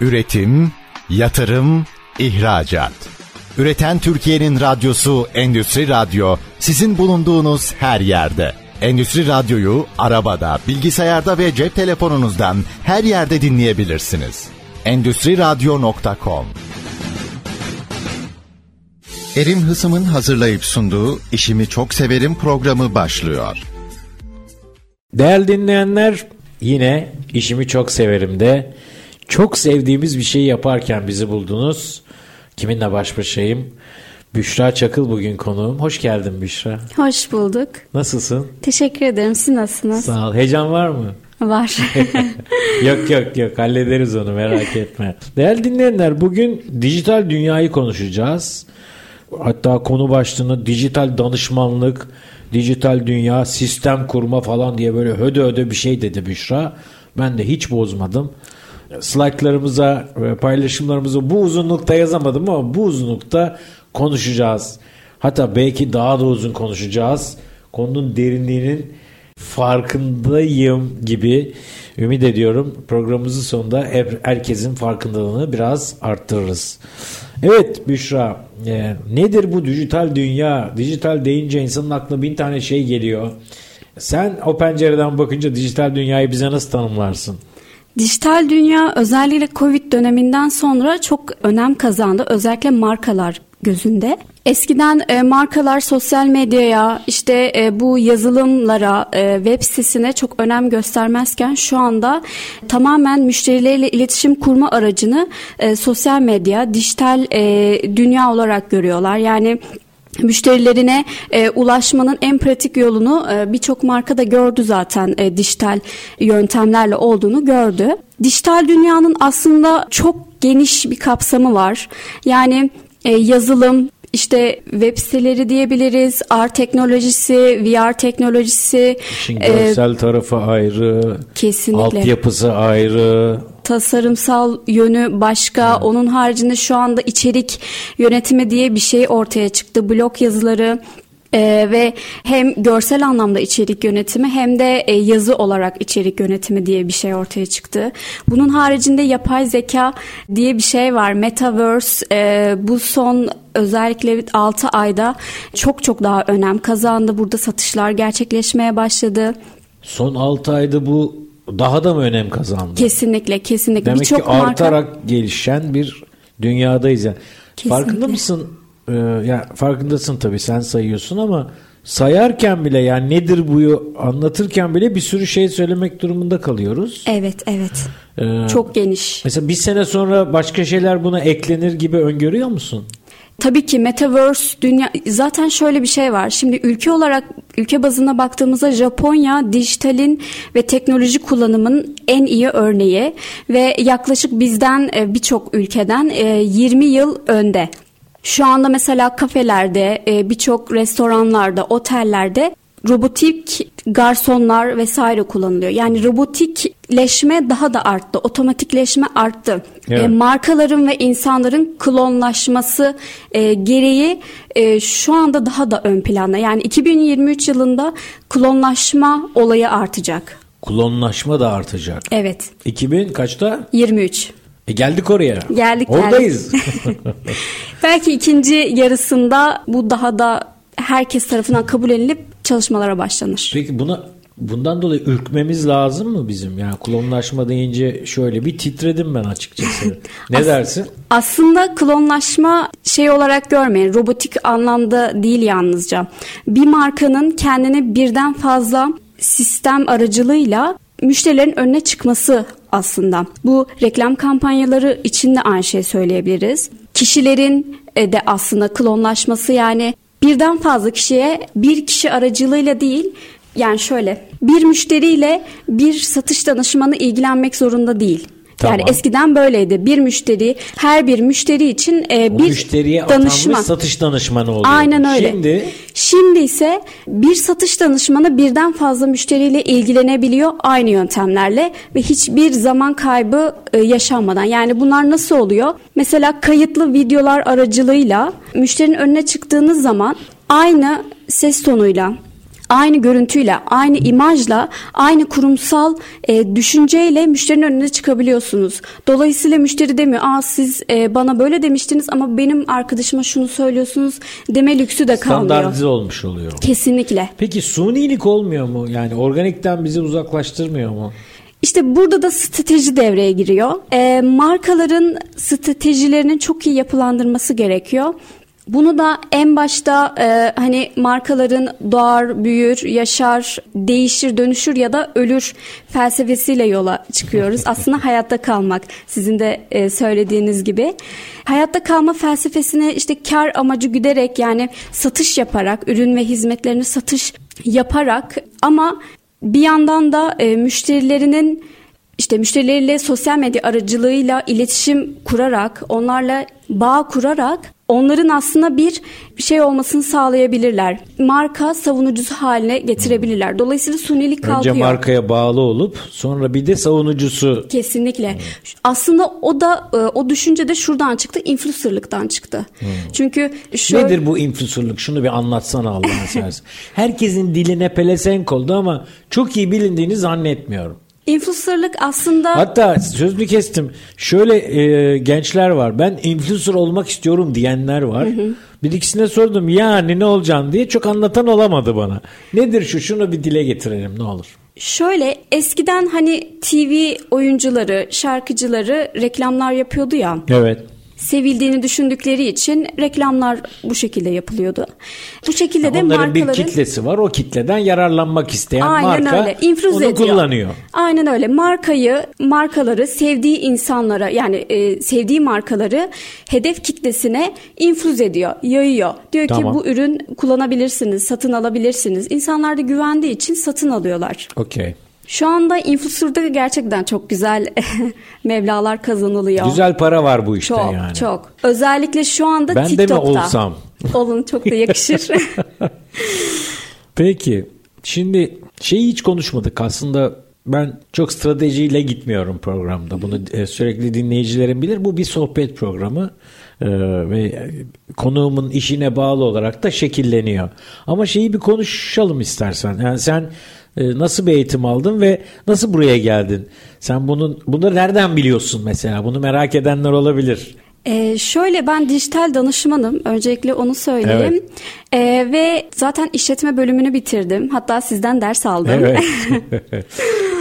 Üretim, yatırım, ihracat. Üreten Türkiye'nin radyosu Endüstri Radyo sizin bulunduğunuz her yerde. Endüstri Radyo'yu arabada, bilgisayarda ve cep telefonunuzdan her yerde dinleyebilirsiniz. Endüstri Radyo.com Erim Hısım'ın hazırlayıp sunduğu İşimi Çok Severim programı başlıyor. Değerli dinleyenler yine işimi çok severim de çok sevdiğimiz bir şey yaparken bizi buldunuz. Kiminle baş başayım? Büşra Çakıl bugün konuğum. Hoş geldin Büşra. Hoş bulduk. Nasılsın? Teşekkür ederim. Siz nasılsınız? Sağ ol. Heyecan var mı? Var. yok yok yok hallederiz onu merak etme. Değerli dinleyenler bugün dijital dünyayı konuşacağız. Hatta konu başlığını dijital danışmanlık, dijital dünya, sistem kurma falan diye böyle hödö hödö bir şey dedi Büşra. Ben de hiç bozmadım. Slaytlarımıza ve paylaşımlarımıza bu uzunlukta yazamadım ama bu uzunlukta konuşacağız. Hatta belki daha da uzun konuşacağız. Konunun derinliğinin farkındayım gibi ümit ediyorum. Programımızın sonunda herkesin farkındalığını biraz arttırırız. Evet Büşra e, nedir bu dijital dünya? Dijital deyince insanın aklına bin tane şey geliyor. Sen o pencereden bakınca dijital dünyayı bize nasıl tanımlarsın? Dijital dünya özellikle Covid döneminden sonra çok önem kazandı. Özellikle markalar gözünde. Eskiden e, markalar sosyal medyaya işte e, bu yazılımlara e, web sitesine çok önem göstermezken şu anda tamamen müşterileriyle iletişim kurma aracını e, sosyal medya, dijital e, dünya olarak görüyorlar. Yani müşterilerine e, ulaşmanın en pratik yolunu e, birçok marka da gördü zaten e, dijital yöntemlerle olduğunu gördü. Dijital dünyanın aslında çok geniş bir kapsamı var. Yani e, yazılım, işte web siteleri diyebiliriz, R teknolojisi, VR teknolojisi. İşin görsel e, tarafı ayrı, kesinlikle. altyapısı ayrı. Tasarımsal yönü başka. Evet. Onun haricinde şu anda içerik yönetimi diye bir şey ortaya çıktı. Blog yazıları, ee, ve hem görsel anlamda içerik yönetimi hem de e, yazı olarak içerik yönetimi diye bir şey ortaya çıktı. Bunun haricinde yapay zeka diye bir şey var. Metaverse e, bu son özellikle 6 ayda çok çok daha önem kazandı. Burada satışlar gerçekleşmeye başladı. Son 6 ayda bu daha da mı önem kazandı? Kesinlikle, kesinlikle. Demek Birçok ki artarak marka... gelişen bir dünyadayız yani. Kesinlikle. Farkında mısın? Ee, ya farkındasın tabii sen sayıyorsun ama sayarken bile yani nedir bu anlatırken bile bir sürü şey söylemek durumunda kalıyoruz. Evet evet. Ee, Çok geniş. Mesela bir sene sonra başka şeyler buna eklenir gibi öngörüyor musun? Tabii ki metaverse dünya zaten şöyle bir şey var. Şimdi ülke olarak ülke bazına baktığımızda Japonya dijitalin ve teknoloji kullanımının en iyi örneği ve yaklaşık bizden e, birçok ülkeden 20 e, yıl önde. Şu anda mesela kafelerde, e, birçok restoranlarda, otellerde robotik garsonlar vesaire kullanılıyor. Yani robotikleşme daha da arttı, otomatikleşme arttı. Evet. E, markaların ve insanların klonlaşması e, gereği e, şu anda daha da ön planda. Yani 2023 yılında klonlaşma olayı artacak. Klonlaşma da artacak. Evet. 2000 kaçta? 23. E geldik oraya. Geldik Oradayız. Geldik. Belki ikinci yarısında bu daha da herkes tarafından kabul edilip çalışmalara başlanır. Peki buna bundan dolayı ürkmemiz lazım mı bizim? Yani klonlaşma deyince şöyle bir titredim ben açıkçası. Ne As- dersin? Aslında klonlaşma şey olarak görmeyin. Robotik anlamda değil yalnızca. Bir markanın kendini birden fazla sistem aracılığıyla müşterilerin önüne çıkması aslında. Bu reklam kampanyaları için de aynı şey söyleyebiliriz. Kişilerin e, de aslında klonlaşması yani birden fazla kişiye bir kişi aracılığıyla değil yani şöyle bir müşteriyle bir satış danışmanı ilgilenmek zorunda değil. Tamam. Yani eskiden böyleydi. Bir müşteri, her bir müşteri için e, o bir müşteriye danışman. satış danışmanı oluyor. Aynen öyle. Şimdi Şimdi ise bir satış danışmanı birden fazla müşteriyle ilgilenebiliyor aynı yöntemlerle ve hiçbir zaman kaybı e, yaşanmadan. Yani bunlar nasıl oluyor? Mesela kayıtlı videolar aracılığıyla müşterinin önüne çıktığınız zaman aynı ses tonuyla aynı görüntüyle, aynı imajla, aynı kurumsal e, düşünceyle müşterinin önüne çıkabiliyorsunuz. Dolayısıyla müşteri demiyor, aa siz e, bana böyle demiştiniz ama benim arkadaşıma şunu söylüyorsunuz deme lüksü de kalmıyor. Standartize olmuş oluyor. Kesinlikle. Peki sunilik olmuyor mu? Yani organikten bizi uzaklaştırmıyor mu? İşte burada da strateji devreye giriyor. E, markaların stratejilerinin çok iyi yapılandırması gerekiyor. Bunu da en başta e, hani markaların doğar, büyür, yaşar, değişir, dönüşür ya da ölür felsefesiyle yola çıkıyoruz. Aslında hayatta kalmak sizin de e, söylediğiniz gibi. Hayatta kalma felsefesine işte kar amacı güderek yani satış yaparak, ürün ve hizmetlerini satış yaparak ama bir yandan da e, müşterilerinin işte müşterileriyle sosyal medya aracılığıyla iletişim kurarak, onlarla bağ kurarak onların aslında bir şey olmasını sağlayabilirler. Marka savunucusu haline getirebilirler. Dolayısıyla sunilik kalkıyor. Önce markaya bağlı olup sonra bir de savunucusu. Kesinlikle. Hmm. Aslında o da e, o düşünce de şuradan çıktı. Influencerlıktan çıktı. Hmm. Çünkü şöyle... Nedir bu influencerlık? Şunu bir anlatsana Allah'ın seversen. Herkesin diline pelesenk oldu ama çok iyi bilindiğini zannetmiyorum. Influencerlık aslında... Hatta sözünü kestim. Şöyle e, gençler var. Ben influencer olmak istiyorum diyenler var. Hı hı. Bir ikisine sordum yani ne olacaksın diye çok anlatan olamadı bana. Nedir şu şunu bir dile getirelim ne olur. Şöyle eskiden hani TV oyuncuları, şarkıcıları reklamlar yapıyordu ya. Evet sevildiğini düşündükleri için reklamlar bu şekilde yapılıyordu. Bu şekilde ya de onların markaların... bir kitlesi var. O kitleden yararlanmak isteyen Aynen marka öyle. İnfluz onu ediyor. kullanıyor. Aynen öyle. Markayı, markaları sevdiği insanlara yani e, sevdiği markaları hedef kitlesine influz ediyor, yayıyor. Diyor tamam. ki bu ürün kullanabilirsiniz, satın alabilirsiniz. İnsanlar da güvendiği için satın alıyorlar. Okey. Şu anda influencer'da gerçekten çok güzel mevlalar kazanılıyor. Güzel para var bu işte çok, yani. Çok Özellikle şu anda ben TikTok'ta. Ben de mi olsam? Olun çok da yakışır. Peki şimdi şeyi hiç konuşmadık aslında ben çok stratejiyle gitmiyorum programda. Bunu e, sürekli dinleyicilerim bilir. Bu bir sohbet programı ee, ve konuğumun işine bağlı olarak da şekilleniyor. Ama şeyi bir konuşalım istersen. Yani sen e, nasıl bir eğitim aldın ve nasıl buraya geldin? Sen bunun bunları nereden biliyorsun mesela? Bunu merak edenler olabilir. Ee, şöyle ben dijital danışmanım. Öncelikle onu söyleyeyim. Evet. Ee, ve zaten işletme bölümünü bitirdim. Hatta sizden ders aldım. Evet.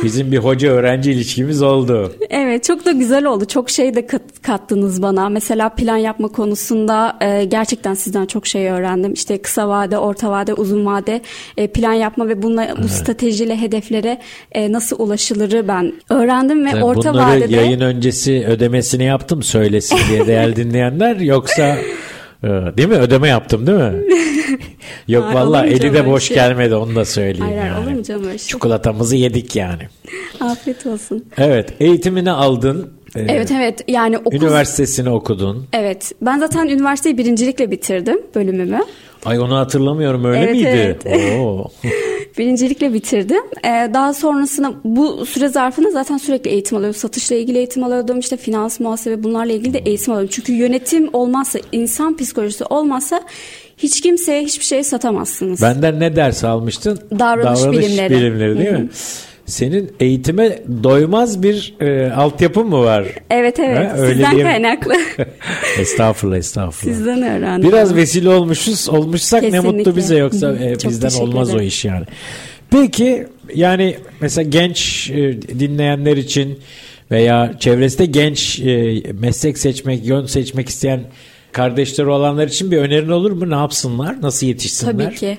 Bizim bir hoca öğrenci ilişkimiz oldu. Evet çok da güzel oldu. Çok şey de kat, kattınız bana. Mesela plan yapma konusunda e, gerçekten sizden çok şey öğrendim. İşte kısa vade, orta vade, uzun vade e, plan yapma ve bununla, bu evet. stratejiyle hedeflere e, nasıl ulaşılırı ben öğrendim ve Sen orta bunları vadede... yayın öncesi ödemesini yaptım söylesin diye değerli dinleyenler yoksa değil mi ödeme yaptım değil mi? Yok Hayır, valla eli de boş şey. gelmedi onu da söyleyeyim Hayır, yani. Olur mu canım şey? Çikolatamızı yedik yani. Afiyet olsun. Evet eğitimini aldın. Ee, evet evet yani okul... Üniversitesini okudun. Evet ben zaten üniversiteyi birincilikle bitirdim bölümümü. Ay onu hatırlamıyorum öyle evet, miydi? Evet. Oo. Birincilikle bitirdim. Ee, daha sonrasında bu süre zarfında zaten sürekli eğitim alıyorum. Satışla ilgili eğitim alıyordum. İşte finans, muhasebe bunlarla ilgili de eğitim alıyorum. Çünkü yönetim olmazsa, insan psikolojisi olmazsa hiç kimseye hiçbir şey satamazsınız. Benden ne ders almıştın? Davranış, Davranış bilimleri. bilimleri değil Hı-hı. mi? Senin eğitime doymaz bir e, altyapın mı var? Evet evet. Ha, öyle Sizden diyeyim. kaynaklı. estağfurullah estağfurullah. Sizden öğrendim. Biraz vesile olmuşuz olmuşsak Kesinlikle. ne mutlu bize yoksa e, bizden olmaz ederim. o iş yani. Peki yani mesela genç e, dinleyenler için veya çevresinde genç e, meslek seçmek, yön seçmek isteyen kardeşleri olanlar için bir önerin olur mu? Ne yapsınlar? Nasıl yetişsinler? Tabii ki.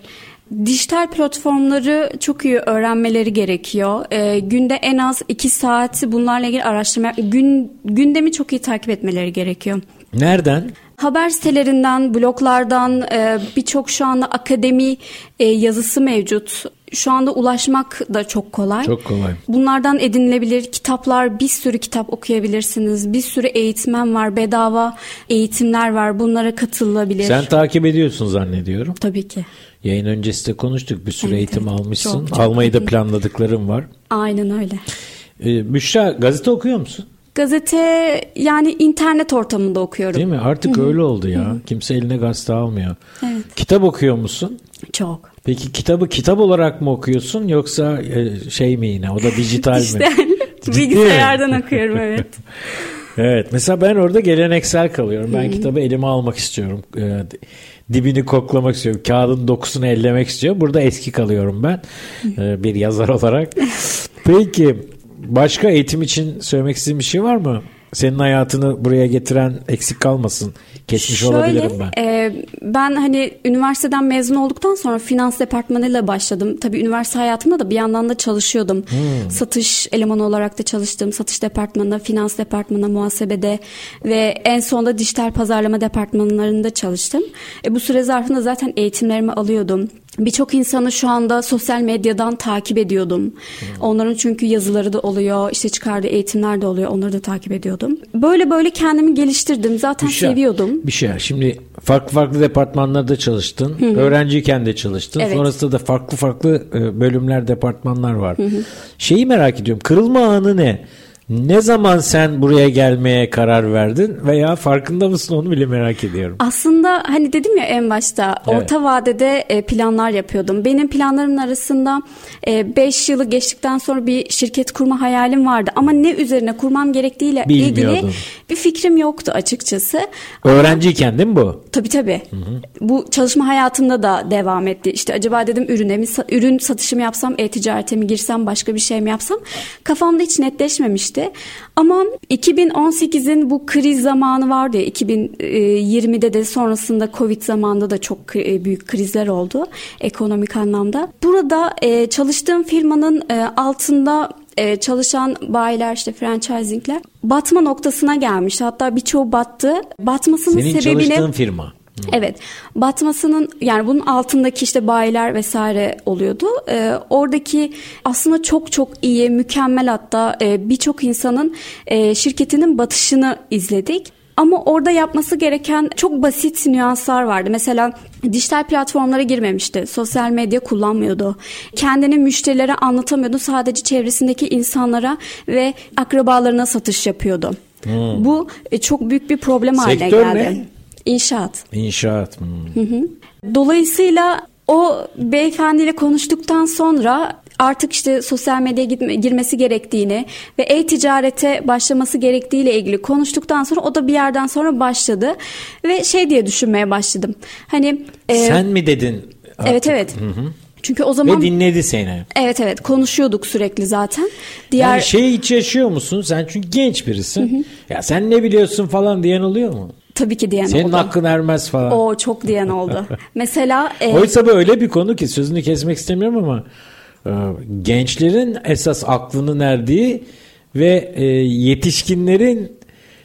Dijital platformları çok iyi öğrenmeleri gerekiyor. E, günde en az iki saat bunlarla ilgili araştırma, gün, gündemi çok iyi takip etmeleri gerekiyor. Nereden? Haber sitelerinden, bloglardan e, birçok şu anda akademi e, yazısı mevcut. Şu anda ulaşmak da çok kolay. Çok kolay. Bunlardan edinilebilir kitaplar, bir sürü kitap okuyabilirsiniz. Bir sürü eğitmen var, bedava eğitimler var. Bunlara katılabilir. Sen takip ediyorsun zannediyorum. Tabii ki. Yayın öncesi de konuştuk. Bir sürü evet, eğitim evet. almışsın. Çok, çok Almayı da planladıklarım var. Aynen öyle. Ee, Büşra gazete okuyor musun? Gazete yani internet ortamında okuyorum. Değil mi? Artık Hı-hı. öyle oldu ya. Hı-hı. Kimse eline gazete almıyor. Evet. Kitap okuyor musun? Çok. Peki kitabı kitap olarak mı okuyorsun yoksa e, şey mi yine o da dijital İşte mi? Ciddi bilgisayardan okuyorum evet. Evet mesela ben orada geleneksel kalıyorum. Ben kitabı elime almak istiyorum. Ee, dibini koklamak istiyorum. Kağıdın dokusunu ellemek istiyorum. Burada eski kalıyorum ben ee, bir yazar olarak. Peki başka eğitim için söylemek istediğin bir şey var mı? Senin hayatını buraya getiren eksik kalmasın. Kesmiş olabilirim ben. e, ben hani üniversiteden mezun olduktan sonra finans departmanıyla başladım. Tabii üniversite hayatımda da bir yandan da çalışıyordum. Hmm. Satış elemanı olarak da çalıştım. Satış departmanında, finans departmanında, muhasebede ve en sonunda dijital pazarlama departmanlarında çalıştım. E, bu süre zarfında zaten eğitimlerimi alıyordum. Birçok insanı şu anda sosyal medyadan takip ediyordum. Hmm. Onların çünkü yazıları da oluyor, işte çıkardığı eğitimler de oluyor. Onları da takip ediyordum. Böyle böyle kendimi geliştirdim. Zaten şey- seviyordum. Bir şey. Şimdi farklı farklı departmanlarda çalıştın. Öğrenciyken de çalıştın. Evet. Sonrasında da farklı farklı e, bölümler, departmanlar var. Şeyi merak ediyorum. Kırılma anı ne? Ne zaman sen buraya gelmeye karar verdin veya farkında mısın onu bile merak ediyorum. Aslında hani dedim ya en başta Evet. orta vadede e, planlar yapıyordum. Benim planlarımın arasında 5 yılı geçtikten sonra bir şirket kurma hayalim vardı. Ama ne üzerine kurmam gerektiğiyle ilgili bir fikrim yoktu açıkçası. Öğrenciyken değil mi bu? Tabii tabii. Bu çalışma hayatımda da devam etti. İşte acaba dedim ürüne mi, ürün satışı mı yapsam, e-ticarete mi girsem, başka bir şey mi yapsam? Kafamda hiç netleşmemişti. Ama 2018'in bu kriz zamanı vardı ya, 2020'de de sonrasında Covid zamanında da çok e, büyük krizler oldu ekonomik anlamda. Burada e, çalıştığım firmanın e, altında e, çalışan bayiler işte franchisingler batma noktasına gelmiş. Hatta birçoğu battı. Batmasının Senin sebebini çalıştığın firma. Evet. Batmasının yani bunun altındaki işte bayiler vesaire oluyordu. Ee, oradaki aslında çok çok iyi, mükemmel hatta e, birçok insanın e, şirketinin batışını izledik. Ama orada yapması gereken çok basit nüanslar vardı. Mesela dijital platformlara girmemişti. Sosyal medya kullanmıyordu. Kendini müşterilere anlatamıyordu. Sadece çevresindeki insanlara ve akrabalarına satış yapıyordu. Bu e, çok büyük bir problem haline Sektör geldi. ne? İnşaat. İnşaat. hmm. Dolayısıyla o beyefendiyle konuştuktan sonra artık işte sosyal medyaya gitme- girmesi gerektiğini ve e-ticarete başlaması gerektiğiyle ilgili konuştuktan sonra o da bir yerden sonra başladı ve şey diye düşünmeye başladım. Hani e, Sen mi dedin? evet evet. Çünkü o zaman Ve dinledi seni. evet evet konuşuyorduk sürekli zaten. Diğer Yani şey hiç yaşıyor musun? Sen çünkü genç birisin. Ya sen ne biliyorsun falan diyen oluyor mu? tabii ki diyen Senin oldu. hakkın ermez falan. O çok diyen oldu. Mesela e, Oysa bu öyle bir konu ki sözünü kesmek istemiyorum ama gençlerin esas aklının erdiği ve e, yetişkinlerin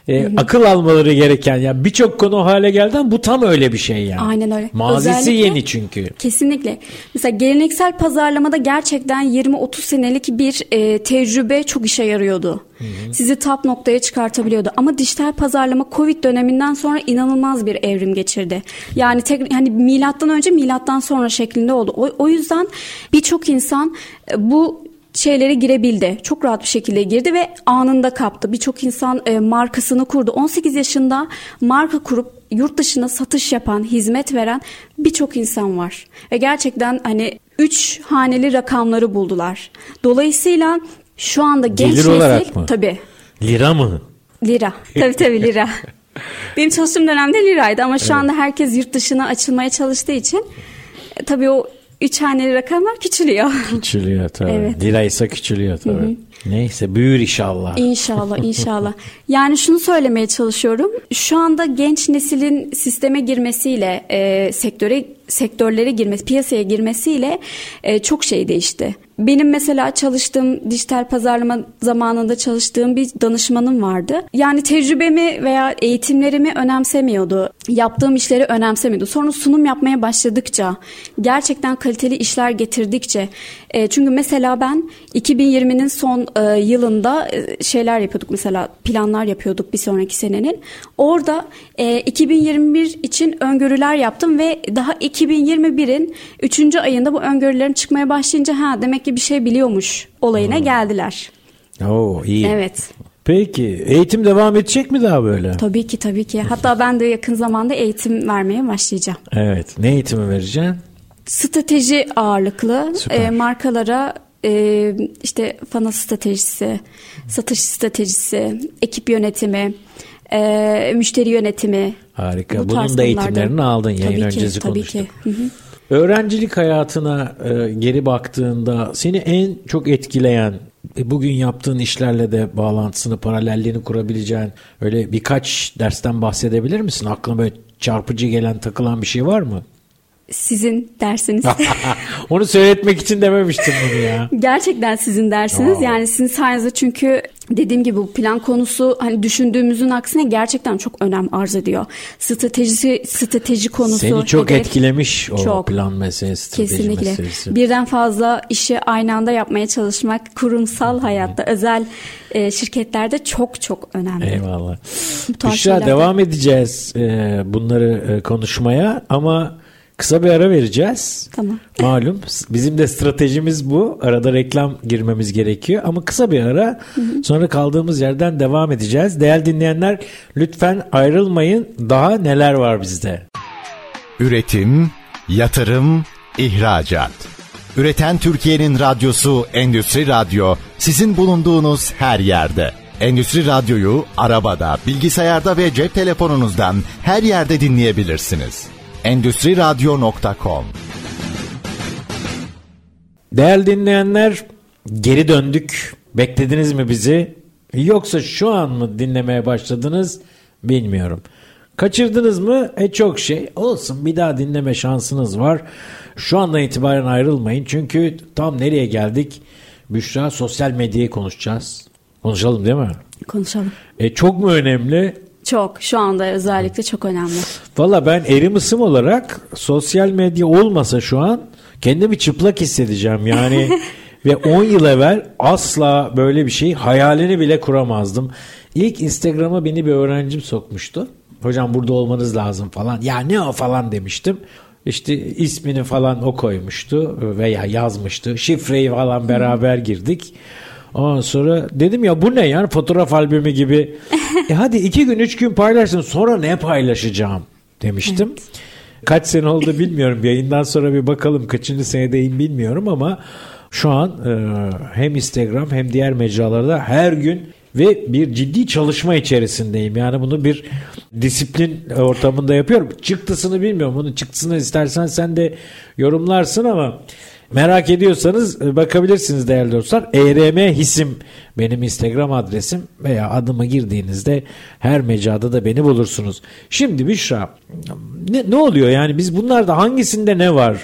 e, akıl almaları gereken yani birçok konu hale geldi ama bu tam öyle bir şey yani. Aynen öyle. Mazisi Özellikle- yeni çünkü. Kesinlikle. Mesela geleneksel pazarlamada gerçekten 20-30 senelik bir e, tecrübe çok işe yarıyordu. Sizi top noktaya çıkartabiliyordu. Ama dijital pazarlama Covid döneminden sonra inanılmaz bir evrim geçirdi. Yani tek, hani milattan önce milattan sonra şeklinde oldu. O, o yüzden birçok insan e, bu şeylere girebildi. Çok rahat bir şekilde girdi ve anında kaptı. Birçok insan e, markasını kurdu. 18 yaşında marka kurup yurt dışına satış yapan, hizmet veren birçok insan var. Ve gerçekten hani 3 haneli rakamları buldular. Dolayısıyla şu anda genç Gelir nesil olarak mı? tabii Lira mı? lira. Tabii tabii lira. Benim çalıştığım dönemde liraydı ama şu anda herkes yurt dışına açılmaya çalıştığı için e, tabii o 3 haneli rakamlar küçülüyor. Küçülüyor tabii. Evet. Lira ise küçülüyor tabii. Neyse büyür inşallah. İnşallah inşallah. Yani şunu söylemeye çalışıyorum. Şu anda genç neslin sisteme girmesiyle e, sektöre sektörlere girmesi, piyasaya girmesiyle e, çok şey değişti. Benim mesela çalıştığım dijital pazarlama zamanında çalıştığım bir danışmanım vardı. Yani tecrübemi veya eğitimlerimi önemsemiyordu. Yaptığım işleri önemsemiyordu. Sonra sunum yapmaya başladıkça, gerçekten kaliteli işler getirdikçe. e, çünkü mesela ben 2020'nin son e, yılında e, şeyler yapıyorduk mesela planlar yapıyorduk bir sonraki senenin. Orada e, 2021 için öngörüler yaptım ve daha 2021'in 3. ayında bu öngörülerin çıkmaya başlayınca ha demek ki bir şey biliyormuş olayına geldiler. Oo iyi. Evet. Peki eğitim devam edecek mi daha böyle? Tabii ki tabii ki. Hatta ben de yakın zamanda eğitim vermeye başlayacağım. Evet. Ne eğitimi vereceksin? Strateji ağırlıklı Süper. e, markalara e, işte funnel stratejisi, satış stratejisi, ekip yönetimi, e, müşteri yönetimi. Harika. Bu Bunun da eğitimlerini aldın. Yayın Tabii ki, öncesi tabii konuştuk. ki. Hı hı. Öğrencilik hayatına e, geri baktığında seni en çok etkileyen e, bugün yaptığın işlerle de bağlantısını, paralelliğini kurabileceğin öyle birkaç dersten bahsedebilir misin? Aklına böyle çarpıcı gelen, takılan bir şey var mı? Sizin dersiniz. Onu söyletmek için dememiştim bunu ya. Gerçekten sizin dersiniz. Aa. Yani sizin sayenizde çünkü dediğim gibi bu plan konusu hani düşündüğümüzün aksine gerçekten çok önem arz ediyor. Stratejisi strateji konusu Seni çok hedef- etkilemiş o Çok. plan meselesi, strateji Kesinlikle. meselesi. Birden fazla işi aynı anda yapmaya çalışmak kurumsal hayatta, özel e, şirketlerde çok çok önemli. Eyvallah. Büşra şeylerde- devam edeceğiz e, bunları e, konuşmaya ama kısa bir ara vereceğiz. Tamam. Malum bizim de stratejimiz bu. Arada reklam girmemiz gerekiyor ama kısa bir ara sonra kaldığımız yerden devam edeceğiz. Değerli dinleyenler lütfen ayrılmayın. Daha neler var bizde? Üretim, yatırım, ihracat. Üreten Türkiye'nin radyosu Endüstri Radyo sizin bulunduğunuz her yerde. Endüstri Radyo'yu arabada, bilgisayarda ve cep telefonunuzdan her yerde dinleyebilirsiniz. Endüstri Radyo.com Değerli dinleyenler geri döndük. Beklediniz mi bizi? Yoksa şu an mı dinlemeye başladınız bilmiyorum. Kaçırdınız mı? E çok şey. Olsun bir daha dinleme şansınız var. Şu andan itibaren ayrılmayın. Çünkü tam nereye geldik? Büşra sosyal medyayı konuşacağız. Konuşalım değil mi? Konuşalım. E çok mu önemli? Çok şu anda özellikle çok önemli. Valla ben erim ısım olarak sosyal medya olmasa şu an kendimi çıplak hissedeceğim. Yani ve 10 yıl evvel asla böyle bir şey hayalini bile kuramazdım. İlk Instagram'a beni bir öğrencim sokmuştu. Hocam burada olmanız lazım falan. Ya ne o falan demiştim. İşte ismini falan o koymuştu veya yazmıştı. Şifreyi falan beraber girdik. Ondan sonra dedim ya bu ne yani fotoğraf albümü gibi. e hadi iki gün üç gün paylaşsın sonra ne paylaşacağım demiştim. Kaç sene oldu bilmiyorum. Yayından sonra bir bakalım kaçıncı senedeyim bilmiyorum ama şu an e, hem Instagram hem diğer mecralarda her gün ve bir ciddi çalışma içerisindeyim. Yani bunu bir disiplin ortamında yapıyorum. Çıktısını bilmiyorum. Bunun çıktısını istersen sen de yorumlarsın ama merak ediyorsanız e, bakabilirsiniz değerli dostlar. ERM Hisim benim Instagram adresim veya adımı girdiğinizde her mecrada da beni bulursunuz. Şimdi Büşra ne, ne oluyor yani biz bunlarda hangisinde ne var?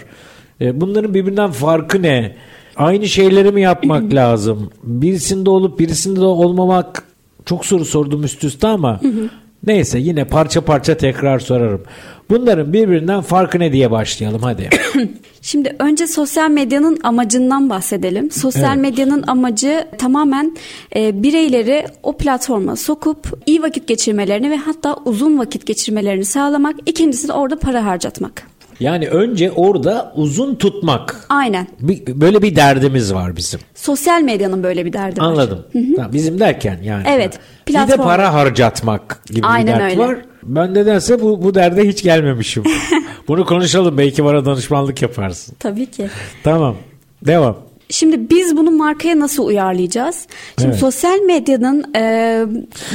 E, Bunların birbirinden farkı ne? Aynı şeyleri mi yapmak lazım? Birisinde olup birisinde de olmamak çok soru sordum üst üste ama neyse yine parça parça tekrar sorarım. Bunların birbirinden farkı ne diye başlayalım hadi. Şimdi önce sosyal medyanın amacından bahsedelim. Sosyal Evet. medyanın amacı tamamen e, bireyleri o platforma sokup iyi vakit geçirmelerini ve hatta uzun vakit geçirmelerini sağlamak. İkincisi de orada para harcatmak. Yani önce orada uzun tutmak. Aynen. Bir- böyle bir derdimiz var bizim. Sosyal medyanın böyle bir derdi var. Anladım. Tamam, bizim derken yani. Evet, Bir de platform. para harcatmak gibi Aynen bir dert öyle. var. Ben nedense bu, bu derde hiç gelmemişim. Bunu konuşalım. Belki bana danışmanlık yaparsın. Tabii ki. Tamam. Devam. Şimdi biz bunu markaya nasıl uyarlayacağız? Şimdi Evet. sosyal medyanın e,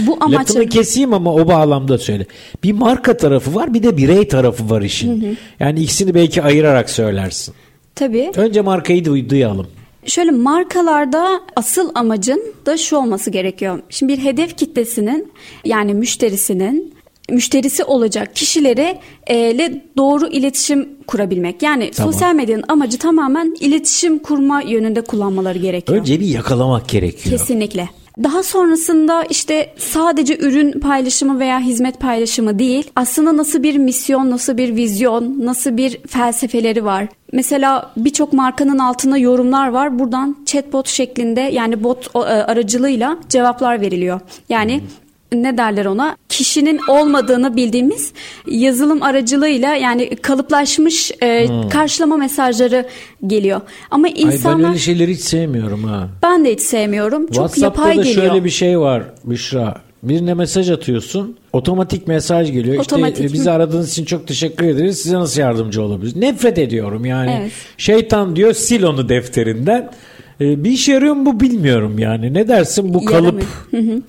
bu amaçla Lafını keseyim ama o bağlamda söyle. Bir marka tarafı var bir de birey tarafı var işin. Yani ikisini belki ayırarak söylersin. tabii Önce markayı duy- duyalım. Şöyle markalarda asıl amacın da şu olması gerekiyor. Şimdi bir hedef kitlesinin yani müşterisinin müşterisi olacak kişileri e, ile doğru iletişim kurabilmek. Yani Tamam. sosyal medyanın amacı tamamen iletişim kurma yönünde kullanmaları gerekiyor. Önce bir yakalamak gerekiyor. Kesinlikle. Daha sonrasında işte sadece ürün paylaşımı veya hizmet paylaşımı değil, aslında nasıl bir misyon, nasıl bir vizyon, nasıl bir felsefeleri var. Mesela birçok markanın altında yorumlar var. Buradan chatbot şeklinde yani bot e, aracılığıyla cevaplar veriliyor. Yani ne derler ona? Kişinin olmadığını bildiğimiz yazılım aracılığıyla yani kalıplaşmış e, karşılama mesajları geliyor. Ama Ay ben insanlar öyle şeyleri hiç sevmiyorum ha. ben de hiç sevmiyorum. Çok WhatsApp'ta yapay da geliyor. şöyle bir şey var Büşra. birine mesaj atıyorsun. Otomatik mesaj geliyor. Otomatik işte e, bizi aradığınız için çok teşekkür ederiz. Size nasıl yardımcı olabiliriz? Nefret ediyorum yani. Evet. Şeytan diyor sil onu defterinden. E, bir işe yarıyor mu bu bilmiyorum yani. Ne dersin bu kalıp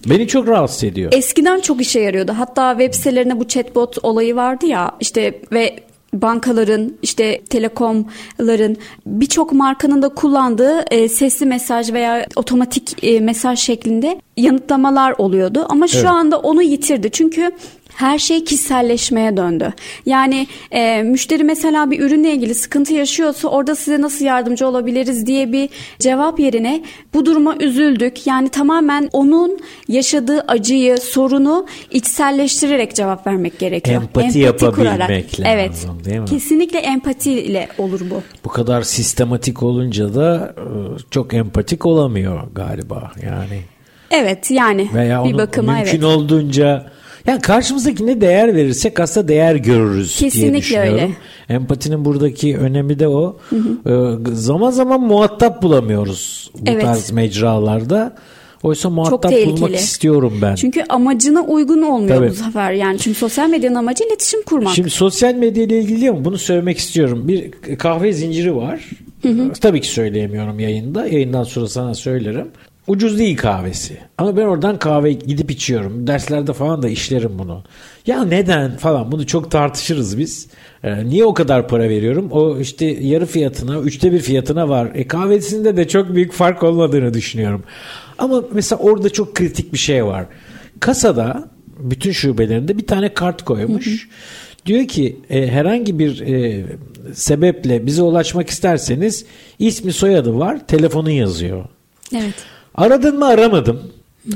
beni çok rahatsız ediyor. Eskiden çok işe yarıyordu. Hatta web sitelerinde bu chatbot olayı vardı ya işte ve bankaların işte telekomların birçok markanın da kullandığı e, sesli mesaj veya otomatik e, mesaj şeklinde yanıtlamalar oluyordu. Ama şu Evet. anda onu yitirdi. Çünkü her şey kişiselleşmeye döndü. Yani e, müşteri mesela bir ürünle ilgili sıkıntı yaşıyorsa orada size nasıl yardımcı olabiliriz diye bir cevap yerine bu duruma üzüldük. Yani tamamen onun yaşadığı acıyı, sorunu içselleştirerek cevap vermek gerekiyor. Empati yapabilmek lazım, Evet. değil mi? Kesinlikle empatiyle olur bu. Bu kadar sistematik olunca da e, çok empatik olamıyor galiba yani. Evet yani Veya bir bakıma mümkün evet. olduğunca yani karşımızdaki ne değer verirsek aslında değer görürüz diye Kesinlikle düşünüyorum. öyle. Empatinin buradaki önemi de o. Ee, zaman zaman muhatap bulamıyoruz bu Evet. tarz mecralarda. Oysa muhatap bulmak istiyorum ben. Çünkü amacına uygun olmuyor Tabii. bu sefer. Yani çünkü sosyal medyanın amacı iletişim kurmak. Şimdi sosyal medya ile ilgili mi? Bunu söylemek istiyorum. Bir kahve zinciri var. Tabii ki söyleyemiyorum yayında. Yayından sonra sana söylerim. Ucuz değil kahvesi. Ama ben oradan kahve gidip içiyorum. Derslerde falan da işlerim bunu. Ya neden falan bunu çok tartışırız biz. Ee, niye o kadar para veriyorum? O işte yarı fiyatına, üçte bir fiyatına var. E kahvesinde de çok büyük fark olmadığını düşünüyorum. Ama mesela orada çok kritik bir şey var. Kasada bütün şubelerinde bir tane kart koymuş. Diyor ki e, herhangi bir e, sebeple bize ulaşmak isterseniz ismi soyadı var, telefonu yazıyor. Evet. Aradın mı aramadım.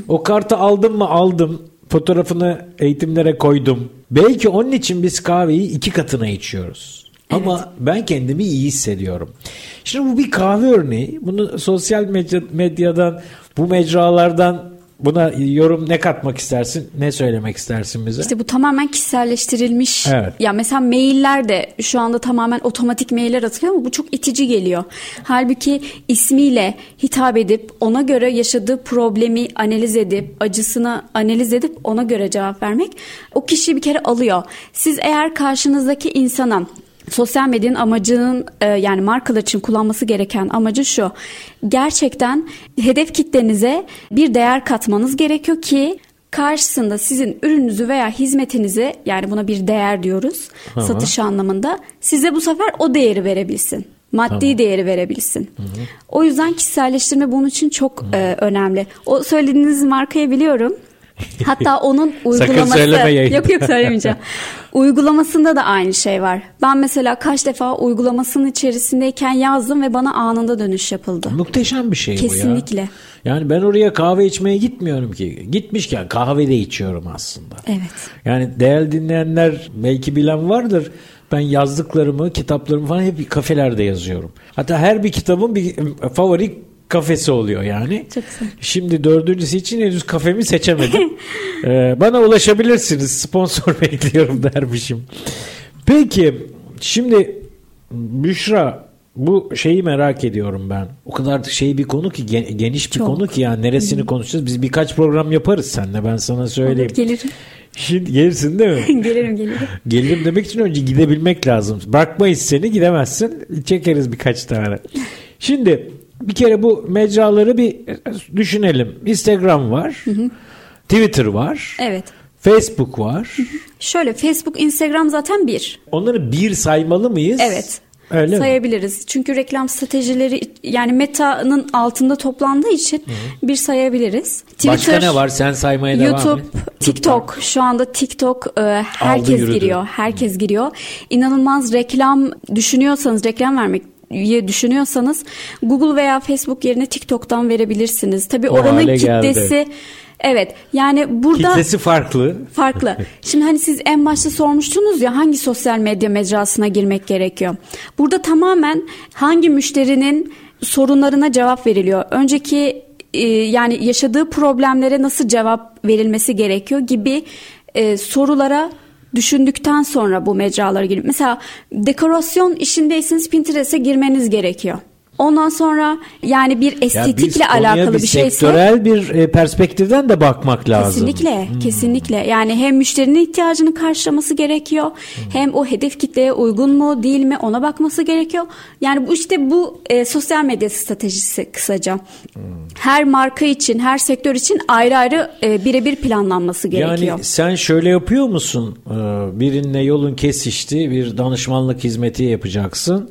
O kartı aldım mı aldım. Fotoğrafını eğitimlere koydum. Belki onun için biz kahveyi iki katına içiyoruz. Ama ben kendimi iyi hissediyorum. Şimdi bu bir kahve örneği. Bunu sosyal medya, medyadan, bu mecralardan buna yorum ne katmak istersin? Ne söylemek istersin bize? İşte bu tamamen kişiselleştirilmiş. Evet. Ya mesela mailler de şu anda tamamen otomatik mailler atılıyor ama bu çok itici geliyor. Halbuki ismiyle hitap edip ona göre yaşadığı problemi analiz edip acısını analiz edip ona göre cevap vermek o kişiyi bir kere alıyor. Siz eğer karşınızdaki insana sosyal medyanın amacının e, yani markalar için kullanması gereken amacı şu. Gerçekten hedef kitlenize bir değer katmanız gerekiyor ki karşısında sizin ürününüzü veya hizmetinizi yani buna bir değer diyoruz Hı hı. satış anlamında size bu sefer o değeri verebilsin. Maddi Tamam. değeri verebilsin. O yüzden kişiselleştirme bunun için çok e, önemli. O söylediğiniz markayı biliyorum. Hatta onun uygulaması söyleme yayında. yok yok söylemeyeceğim. Uygulamasında da aynı şey var. Ben mesela kaç defa uygulamasının içerisindeyken yazdım ve bana anında dönüş yapıldı. Muhteşem bir şey bu ya. Kesinlikle. Yani ben oraya kahve içmeye gitmiyorum ki. Gitmişken kahve de içiyorum aslında. Evet. Yani değerli dinleyenler belki bilen vardır. Ben yazdıklarımı, kitaplarımı falan hep kafelerde yazıyorum. Hatta her bir kitabın bir e, favori kafesi oluyor yani. Çok güzel. Şimdi dördüncüsü için henüz kafemi seçemedim. Ee, bana ulaşabilirsiniz. Sponsor bekliyorum dermişim. Peki şimdi Büşra bu şeyi merak ediyorum ben. O kadar şey bir konu ki gen- geniş bir Çok. konu ki yani neresini konuşacağız. Biz birkaç program yaparız seninle ben sana söyleyeyim. Olur, gelirim. Şimdi gelirsin değil mi? gelirim gelirim. Gelirim demek için önce gidebilmek lazım. Bırakmayız seni gidemezsin. Çekeriz birkaç tane. Şimdi bir kere bu mecraları bir düşünelim. Instagram var. Twitter var. Evet. Facebook var. Şöyle Facebook, Instagram zaten bir. Onları bir saymalı mıyız? Evet. Öyle mi? sayabiliriz. Çünkü reklam stratejileri yani Meta'nın altında toplandığı için bir sayabiliriz. Başka ne var? Sen saymaya devam YouTube, et. TikTok. Şu anda TikTok e, herkes yürüdü. giriyor. Herkes giriyor. İnanılmaz reklam düşünüyorsanız, reklam vermek düşünüyorsanız Google veya Facebook yerine TikTok'tan verebilirsiniz. Tabii oranın hale geldi. kitlesi Evet. Yani burada Kitlesi farklı. farklı. Şimdi hani siz en başta sormuştunuz ya hangi sosyal medya mecrasına girmek gerekiyor. Burada tamamen hangi müşterinin sorunlarına cevap veriliyor. Önceki e, yani yaşadığı problemlere nasıl cevap verilmesi gerekiyor gibi e, sorulara düşündükten sonra bu mecralara girip mesela dekorasyon işindeyseniz Pinterest'e girmeniz gerekiyor. Ondan sonra yani bir estetikle ya alakalı bir bir şeyse sektörel bir e, perspektiften de bakmak lazım. Kesinlikle, hmm. kesinlikle. Yani hem müşterinin ihtiyacını karşılaması gerekiyor, hmm. hem o hedef kitleye uygun mu, değil mi ona bakması gerekiyor. Yani bu işte bu e, sosyal medya stratejisi kısaca. Hmm. Her marka için, her sektör için ayrı ayrı e, birebir planlanması gerekiyor. Yani sen şöyle yapıyor musun? Ee, birinle yolun kesişti, bir danışmanlık hizmeti yapacaksın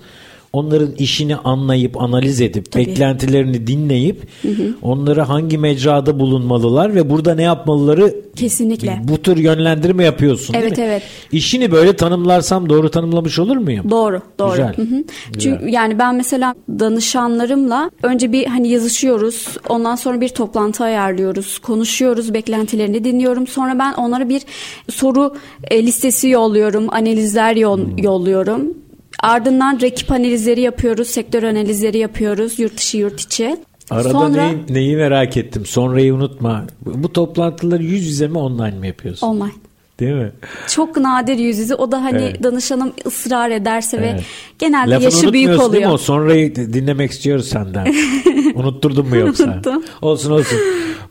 onların işini anlayıp analiz edip Tabii. beklentilerini dinleyip hı hı. onları hangi mecrada bulunmalılar ve burada ne yapmalıları kesinlikle bu tür yönlendirme yapıyorsun evet, değil mi? Evet İşini böyle tanımlarsam doğru tanımlamış olur muyum? Doğru doğru. Güzel. Hı hı. Güzel. Çünkü yani ben mesela danışanlarımla önce bir hani yazışıyoruz ondan sonra bir toplantı ayarlıyoruz konuşuyoruz beklentilerini dinliyorum sonra ben onlara bir soru e, listesi yolluyorum analizler yol, hmm. yolluyorum Ardından rakip analizleri yapıyoruz, sektör analizleri yapıyoruz, yurt dışı yurt içi. Arada Sonra, neyi, neyi merak ettim. Sonrayı unutma. Bu toplantıları yüz yüze mi online mi yapıyorsun? Online. Değil mi? Çok nadir yüz yüze. O da hani evet. danışanım ısrar ederse evet. ve genelde Lafını yaşı büyük oluyor. Değil mi? O sonrayı dinlemek istiyoruz senden. Unutturdun mu yoksa? Unuttum. Olsun olsun.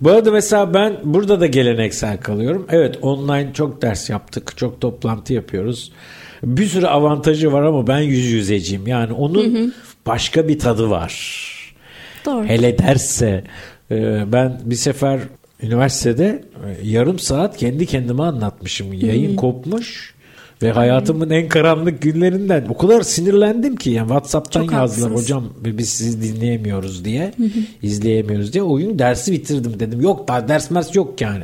Bu arada mesela ben burada da geleneksel kalıyorum. Evet online çok ders yaptık. Çok toplantı yapıyoruz bir sürü avantajı var ama ben yüz yüzeciyim. Yani onun hı hı. başka bir tadı var. Doğru. Hele dersse e, ben bir sefer üniversitede e, yarım saat kendi kendime anlatmışım. Yayın hı. kopmuş. Ve hayatımın en karanlık günlerinden o kadar sinirlendim ki yani WhatsApp'tan Çok yazdılar hocam biz sizi dinleyemiyoruz diye, izleyemiyoruz diye. O gün dersi bitirdim dedim. Yok daha ders mers yok yani.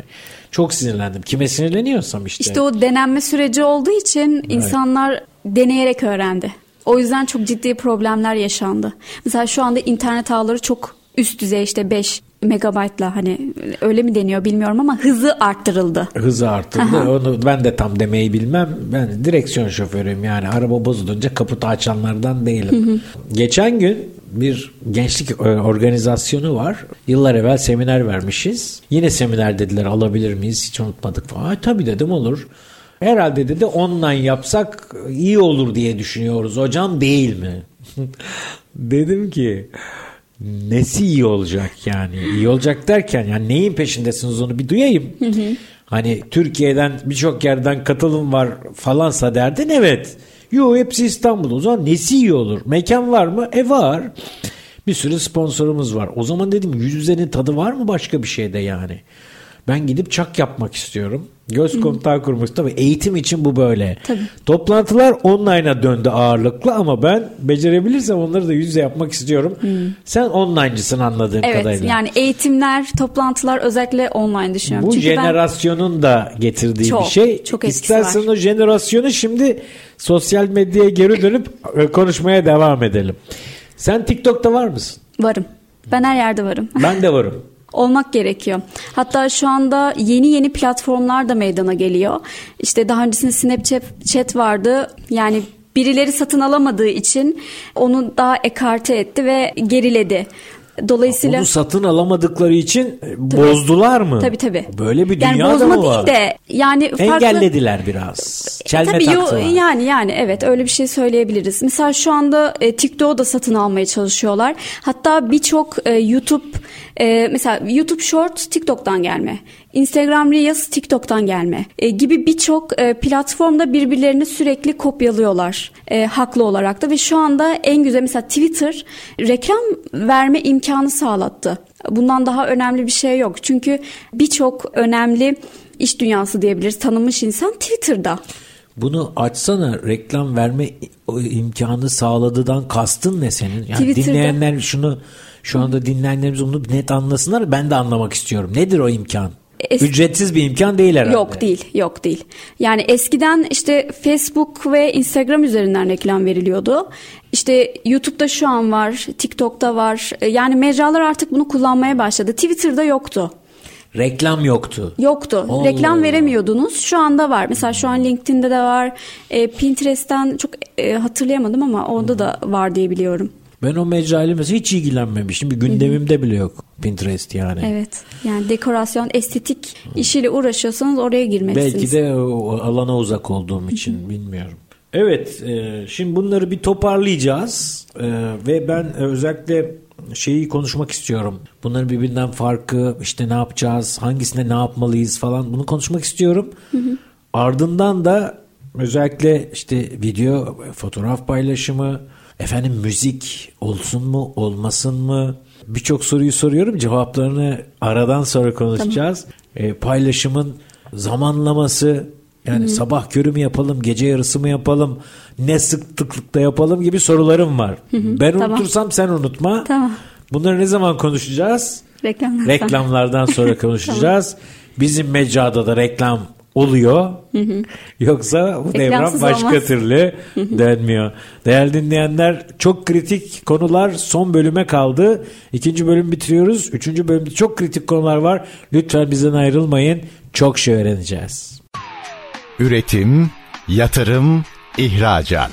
Çok sinirlendim. Kime sinirleniyorsam işte. İşte o denenme süreci olduğu için evet. insanlar deneyerek öğrendi. O yüzden çok ciddi problemler yaşandı. Mesela şu anda internet ağları çok üst düzey işte 5 megabaytla hani öyle mi deniyor bilmiyorum ama hızı arttırıldı. Hızı arttırıldı. Onu ben de tam demeyi bilmem. Ben direksiyon şoförüyüm yani araba bozulunca kaputu açanlardan değilim. Geçen gün bir gençlik e, organizasyonu var. Yıllar evvel seminer vermişiz. Yine seminer dediler alabilir miyiz? Hiç unutmadık falan. tabii dedim olur. Herhalde dedi online yapsak iyi olur diye düşünüyoruz. Hocam değil mi? dedim ki nesi iyi olacak yani? İyi olacak derken yani neyin peşindesiniz onu bir duyayım. Hani Türkiye'den birçok yerden katılım var falansa derdin evet. Yo hepsi İstanbul. O zaman nesi iyi olur? Mekan var mı? E var. Bir sürü sponsorumuz var. O zaman dedim yüz yüzenin tadı var mı başka bir şeyde yani? Ben gidip çak yapmak istiyorum. Göz kontağı kurmak tabii eğitim için bu böyle. Tabii. Toplantılar online'a döndü ağırlıklı ama ben becerebilirsem onları da yüz yüze yapmak istiyorum. Hmm. Sen online'cısın anladığım evet, kadarıyla. Evet yani eğitimler, toplantılar özellikle online düşünüyorum. Bu Çünkü jenerasyonun ben... da getirdiği çok, bir şey. Çok İstersen var. o jenerasyonu şimdi sosyal medyaya geri dönüp e, konuşmaya devam edelim. Sen TikTok'ta var mısın? Varım. Ben her yerde varım. Ben de varım. Olmak gerekiyor. Hatta şu anda yeni yeni platformlar da meydana geliyor. İşte daha öncesinde Snapchat vardı. Yani birileri satın alamadığı için onu daha ekarte etti ve geriledi. Dolayısıyla onu satın alamadıkları için tabii, bozdular mı? Tabii tabii. Böyle bir dünya yani da mı var? değil de yani farklı engellediler biraz. Çelme tabii taktılar. Yo, yani yani evet öyle bir şey söyleyebiliriz. Mesela şu anda e, TikTok'u da satın almaya çalışıyorlar. Hatta birçok e, YouTube e, mesela YouTube Short TikTok'tan gelme. Instagram Reels TikTok'tan gelme e, gibi birçok e, platformda birbirlerini sürekli kopyalıyorlar e, haklı olarak da ve şu anda en güzel mesela Twitter reklam verme imkanı sağlattı. Bundan daha önemli bir şey yok. Çünkü birçok önemli iş dünyası diyebiliriz tanınmış insan Twitter'da. Bunu açsana reklam verme imkanı sağladıdan kastın ne senin? Yani Twitter'da, dinleyenler şunu şu anda dinleyenlerimiz bunu net anlasınlar. Ben de anlamak istiyorum. Nedir o imkan? Es- Ücretsiz bir imkan değil herhalde. Yok değil, yok değil. Yani eskiden işte Facebook ve Instagram üzerinden reklam veriliyordu. İşte YouTube'da şu an var, TikTok'ta var. E, yani mecralar artık bunu kullanmaya başladı. Twitter'da yoktu. Reklam yoktu. Yoktu. Allah Reklam veremiyordunuz. Şu anda var. Mesela şu an LinkedIn'de de var. E, Pinterest'ten çok e, hatırlayamadım ama orada da var diye biliyorum. Ben o mecrayla mesela hiç ilgilenmemişim. Bir gündemimde bile yok Pinterest yani. Evet. Yani dekorasyon, estetik işiyle uğraşıyorsanız oraya girmelisiniz. Belki de o alana uzak olduğum için bilmiyorum. Evet, e, şimdi bunları bir toparlayacağız E, ve ben özellikle şeyi konuşmak istiyorum. Bunların birbirinden farkı, işte ne yapacağız, hangisinde ne yapmalıyız falan bunu konuşmak istiyorum. Ardından da özellikle işte video, fotoğraf paylaşımı, efendim müzik olsun mu, olmasın mı? Birçok soruyu soruyorum. Cevaplarını aradan sonra konuşacağız. E, paylaşımın zamanlaması, yani sabah körü mü yapalım, gece yarısı mı yapalım, ne sıklıkta yapalım gibi sorularım var. Ben Tamam. unutursam sen unutma. Tamam. Bunları ne zaman konuşacağız? Reklamlar. Reklamlardan sonra konuşacağız. Bizim mecrada da reklam oluyor. Yoksa bu devran başka olmaz. türlü dönmüyor. Değerli dinleyenler çok kritik konular son bölüme kaldı. İkinci bölüm bitiriyoruz. Üçüncü bölümde çok kritik konular var. Lütfen bizden ayrılmayın. Çok şey öğreneceğiz. Üretim, yatırım, ihracat.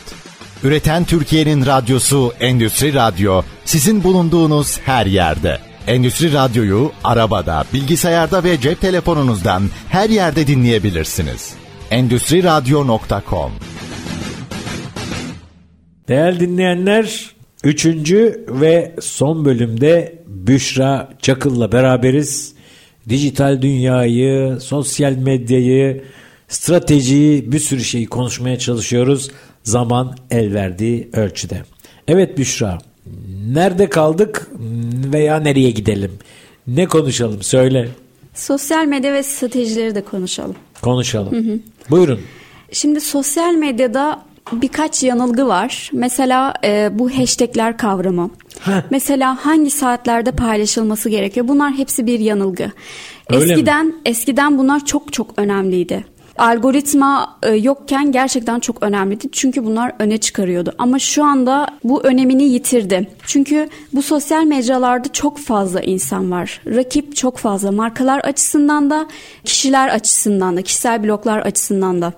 Üreten Türkiye'nin radyosu Endüstri Radyo sizin bulunduğunuz her yerde. Endüstri Radyo'yu arabada, bilgisayarda ve cep telefonunuzdan her yerde dinleyebilirsiniz. Endüstri Radyo.com Değerli dinleyenler, üçüncü ve son bölümde Büşra Çakıl'la beraberiz. Dijital dünyayı, sosyal medyayı, stratejiyi, bir sürü şeyi konuşmaya çalışıyoruz. Zaman el verdiği ölçüde. Evet Büşra, nerede kaldık veya nereye gidelim? Ne konuşalım? Söyle. Sosyal medya ve stratejileri de konuşalım. Konuşalım. Buyurun. Şimdi sosyal medyada birkaç yanılgı var. Mesela e, bu hashtagler kavramı. Heh. Mesela hangi saatlerde paylaşılması gerekiyor? Bunlar hepsi bir yanılgı. Öyle mi? eskiden eskiden bunlar çok çok önemliydi. Algoritma e, yokken gerçekten çok önemliydi. Çünkü bunlar öne çıkarıyordu. Ama şu anda bu önemini yitirdi. Çünkü bu sosyal mecralarda çok fazla insan var. Rakip çok fazla. Markalar açısından da, kişiler açısından da, kişisel bloglar açısından da.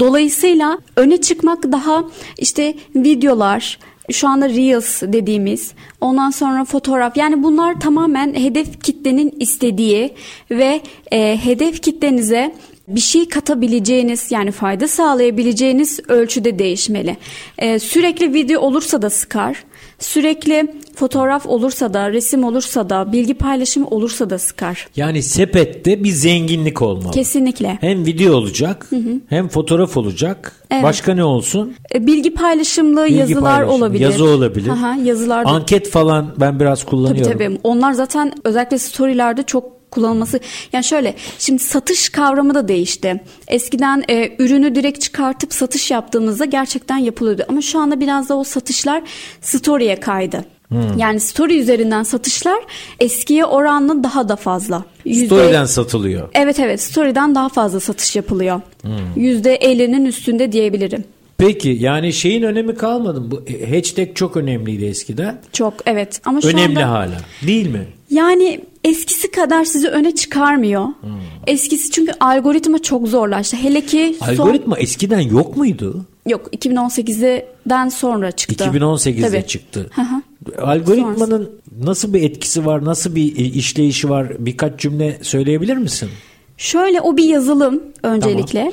Dolayısıyla öne çıkmak daha işte videolar, şu anda Reels dediğimiz, ondan sonra fotoğraf yani bunlar tamamen hedef kitlenin istediği ve e, hedef kitlenize bir şey katabileceğiniz yani fayda sağlayabileceğiniz ölçüde değişmeli. E, sürekli video olursa da sıkar. Sürekli fotoğraf olursa da, resim olursa da, bilgi paylaşımı olursa da sıkar. Yani sepette bir zenginlik olmalı. Kesinlikle. Hem video olacak, hem fotoğraf olacak. Evet. Başka ne olsun? E, Bilgi paylaşımlı Bilgi yazılar paylaşımı, olabilir. Yazı olabilir. Aha, yazılarda Anket falan ben biraz Tabii kullanıyorum. tabii. Onlar zaten özellikle storylerde çok kullanılması. Yani şöyle şimdi satış kavramı da değişti. Eskiden e, ürünü direkt çıkartıp satış yaptığımızda gerçekten yapılıyordu. Ama şu anda biraz da o satışlar story'e kaydı. Hmm. Yani story üzerinden satışlar eskiye oranla daha da fazla. Yüzde- Story'den satılıyor. Evet evet story'den daha fazla satış yapılıyor. Hmm. Yüzde 50'nin üstünde diyebilirim. Peki yani şeyin önemi kalmadı mı? Bu e, hashtag çok önemliydi eskiden. Çok evet ama şu Önemli anda... hala. Değil mi? Yani eskisi kadar sizi öne çıkarmıyor. Hmm. Eskisi çünkü algoritma çok zorlaştı. Hele ki son... Algoritma eskiden yok muydu? Yok 2018'den sonra çıktı. 2018'de Tabii. çıktı. Hı hı. Algoritmanın nasıl bir etkisi var, nasıl bir e, işleyişi var? Birkaç cümle söyleyebilir misin? Şöyle o bir yazılım öncelikle.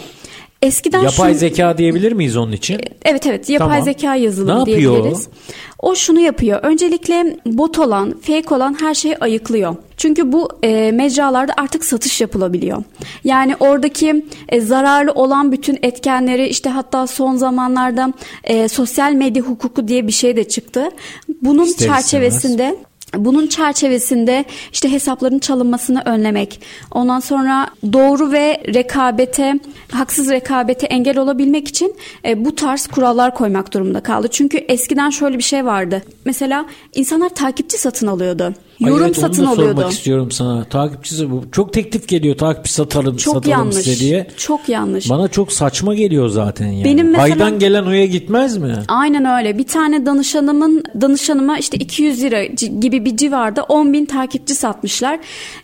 Eskiden Yapay şunu- zeka diyebilir miyiz onun için? Evet evet yapay Tamam. zeka yazılımı Ne yapıyor diyebiliriz. O şunu yapıyor. Öncelikle bot olan, fake olan her şeyi ayıklıyor. Çünkü bu e, mecralarda artık satış yapılabiliyor. Yani oradaki e, zararlı olan bütün etkenleri işte hatta son zamanlarda e, sosyal medya hukuku diye bir şey de çıktı. Bunun İster çerçevesinde bunun çerçevesinde işte hesapların çalınmasını önlemek, ondan sonra doğru ve rekabete, haksız rekabete engel olabilmek için e, bu tarz kurallar koymak durumunda kaldı. Çünkü eskiden şöyle bir şey vardı. Mesela insanlar takipçi satın alıyordu. Yorum evet, satın alıyordu. sormak istiyorum sana. Takipçisi bu. Çok teklif geliyor takipçi satalım, Çok satalım yanlış. size diye. Çok yanlış. Bana çok saçma geliyor zaten yani. Benim mesela- Aydan gelen oya gitmez mi? Aynen öyle. Bir tane danışanımın danışanıma işte 200 lira gibi bir civarda 10 bin takipçi satmışlar.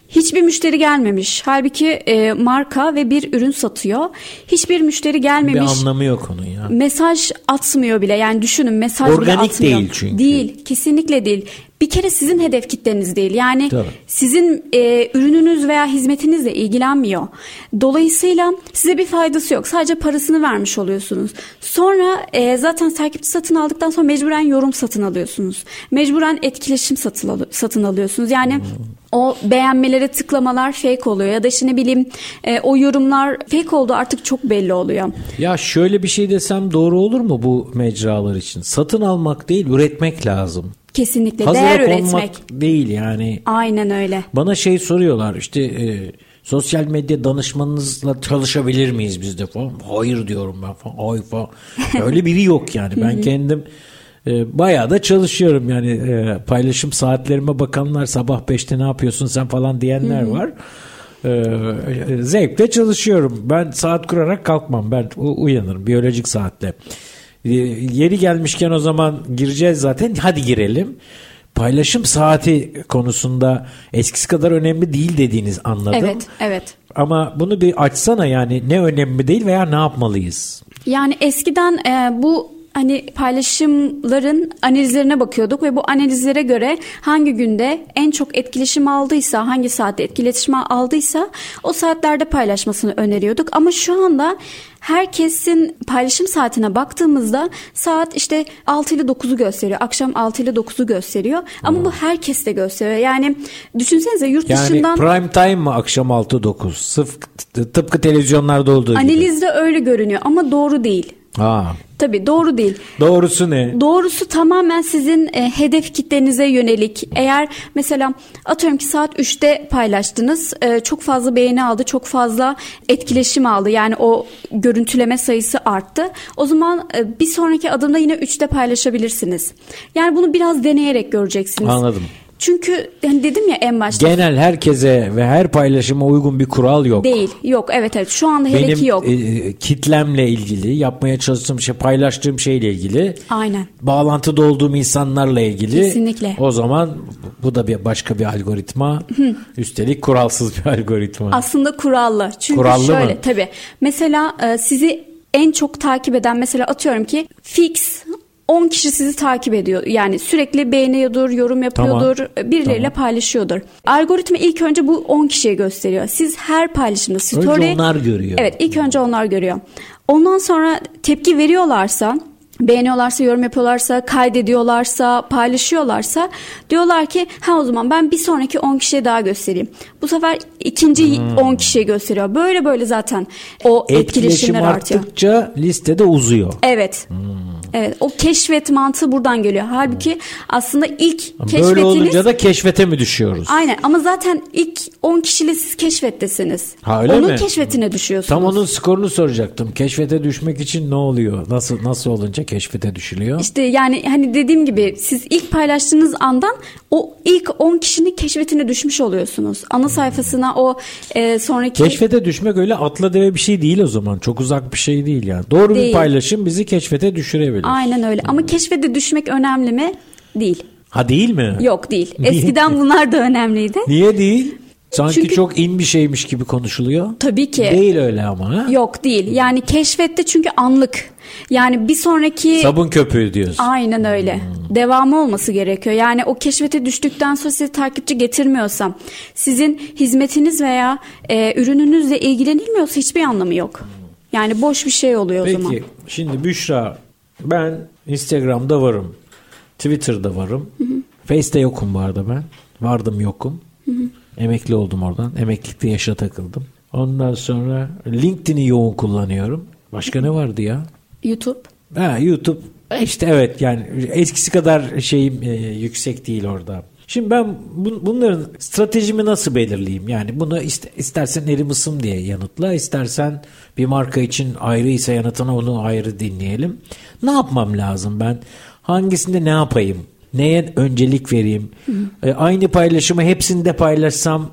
Hiçbir müşteri gelmemiş. Halbuki e, marka ve bir ürün satıyor. Hiçbir müşteri gelmemiş. Bir anlamı yok onun ya. Mesaj atmıyor bile. Yani düşünün mesaj Organik bile atmıyor. değil çünkü. Değil. Kesinlikle değil. Bir kere sizin hedef kitleniz değil. Yani Tabii. sizin e, ürününüz veya hizmetinizle ilgilenmiyor. Dolayısıyla size bir faydası yok. Sadece parasını vermiş oluyorsunuz. Sonra e, zaten takipçi satın aldıktan sonra mecburen yorum satın alıyorsunuz. Mecburen etkileşim satın, al- satın alıyorsunuz. Yani Hmm. O beğenmelere tıklamalar fake oluyor ya da işte ne bileyim e, o yorumlar fake oldu artık çok belli oluyor. Ya şöyle bir şey desem doğru olur mu bu mecralar için? Satın almak değil, üretmek lazım. Kesinlikle Hazıra değer üretmek. değil yani. Aynen öyle. Bana şey soruyorlar işte e, sosyal medya danışmanınızla çalışabilir miyiz biz de falan. Hayır diyorum ben falan. Ay falan. Öyle biri yok yani. Ben kendim e, bayağı da çalışıyorum yani e, paylaşım saatlerime bakanlar sabah 5'te ne yapıyorsun sen falan diyenler var. E, zevkle çalışıyorum. Ben saat kurarak kalkmam. Ben uyanırım biyolojik saatte. E, yeri gelmişken o zaman gireceğiz zaten. Hadi girelim. Paylaşım saati konusunda eskisi kadar önemli değil dediğiniz anladım. Evet, evet. Ama bunu bir açsana yani ne önemli değil veya ne yapmalıyız? Yani eskiden e, bu hani paylaşımların analizlerine bakıyorduk ve bu analizlere göre hangi günde en çok etkileşim aldıysa, hangi saatte etkileşim aldıysa o saatlerde paylaşmasını öneriyorduk. Ama şu anda herkesin paylaşım saatine baktığımızda saat işte 6 ile 9'u gösteriyor. Akşam 6 ile 9'u gösteriyor. Ama bu herkes de gösteriyor. Yani düşünsenize yurt Yani dışından prime time mı akşam 6-9? Sırf tıpkı televizyonlarda olduğu gibi. analizde öyle görünüyor ama doğru değil. Ha, Tabii doğru değil. doğrusu ne? Doğrusu tamamen sizin e, hedef kitlenize yönelik. Eğer mesela atıyorum ki saat 3'te paylaştınız. e, çok fazla beğeni aldı. Çok fazla etkileşim aldı. Yani o görüntüleme sayısı arttı. O zaman e, bir sonraki adımda yine 3'te paylaşabilirsiniz. Yani bunu biraz deneyerek göreceksiniz. Anladım. Çünkü hani dedim ya en başta Genel herkese ve her paylaşıma uygun bir kural yok. değil. Yok evet evet şu anda hele ki Benim yok. e, kitlemle ilgili, yapmaya çalıştığım şey, paylaştığım şeyle ilgili, Aynen. bağlantıda olduğum insanlarla ilgili. Kesinlikle. O zaman bu da bir başka bir algoritma. Üstelik kuralsız bir algoritma. Aslında kurallı. Çünkü Kurallı şöyle mı? tabii. Mesela e, sizi en çok takip eden mesela atıyorum ki fix 10 kişi sizi takip ediyor. Yani sürekli beğeniyordur, yorum yapıyordur, e, birileriyle paylaşıyordur. Algoritma ilk önce bu 10 kişiye gösteriyor. Siz her paylaşımda story Önce onlar görüyor. Evet, ilk önce onlar görüyor. Ondan sonra tepki veriyorlarsa beğeniyorlarsa, yorum yapıyorlarsa, kaydediyorlarsa, paylaşıyorlarsa diyorlar ki ha o zaman ben bir sonraki 10 kişiye daha göstereyim. Bu sefer ikinci Hmm. 10 kişiye gösteriyor. Böyle böyle zaten o Etkileşim etkileşimler artıyor. arttıkça listede uzuyor. Evet. Hmm. Evet o keşfet mantığı buradan geliyor. Halbuki aslında ilk Böyle keşfetiniz olunca da keşfete mi düşüyoruz? Aynen ama zaten ilk 10 kişiyle siz keşfettesiniz. Ha, öyle Onun mi? keşfetine düşüyorsunuz. Tam onun skorunu soracaktım. Keşfete düşmek için ne oluyor? Nasıl nasıl olunca keşfete düşülüyor? İşte yani hani dediğim gibi siz ilk paylaştığınız andan o ilk 10 kişinin keşfetine düşmüş oluyorsunuz. Ana sayfasına o e, sonraki Keşfete düşmek öyle atla deve bir şey değil o zaman. Çok uzak bir şey değil yani. Doğru bir Değil. paylaşım bizi keşfete düşürebilir. Aynen öyle. Ama keşfete düşmek önemli mi? Değil. Ha değil mi? Yok değil. Niye? Eskiden bunlar da önemliydi. Niye değil? Sanki Çünkü- çok in bir şeymiş gibi konuşuluyor. Tabii ki. Değil öyle ama. Ha? Yok değil. Yani keşfette çünkü anlık. Yani bir sonraki Sabun köpüğü diyorsun. Aynen öyle. Hmm. Devamı olması gerekiyor. Yani o keşfete düştükten sonra size takipçi getirmiyorsam, sizin hizmetiniz veya e, ürününüzle ilgilenilmiyorsa hiçbir anlamı yok. Yani boş bir şey oluyor o zaman. Peki şimdi Büşra ben Instagram'da varım. Twitter'da varım. Face'te yokum bu arada ben. Vardım yokum. Emekli oldum oradan. Emeklilikte yaşa takıldım. Ondan sonra LinkedIn'i yoğun kullanıyorum. Başka ne vardı ya? YouTube. Ha, YouTube işte evet yani eskisi kadar şeyim e, yüksek değil orada. Şimdi ben bun- bunların stratejimi nasıl belirleyeyim? Yani bunu iste- istersen erim ısım diye yanıtla, istersen bir marka için ayrıysa yanıtına onu ayrı dinleyelim. Ne yapmam lazım ben? Hangisinde ne yapayım? Neye öncelik vereyim? E, aynı paylaşımı hepsinde paylaşsam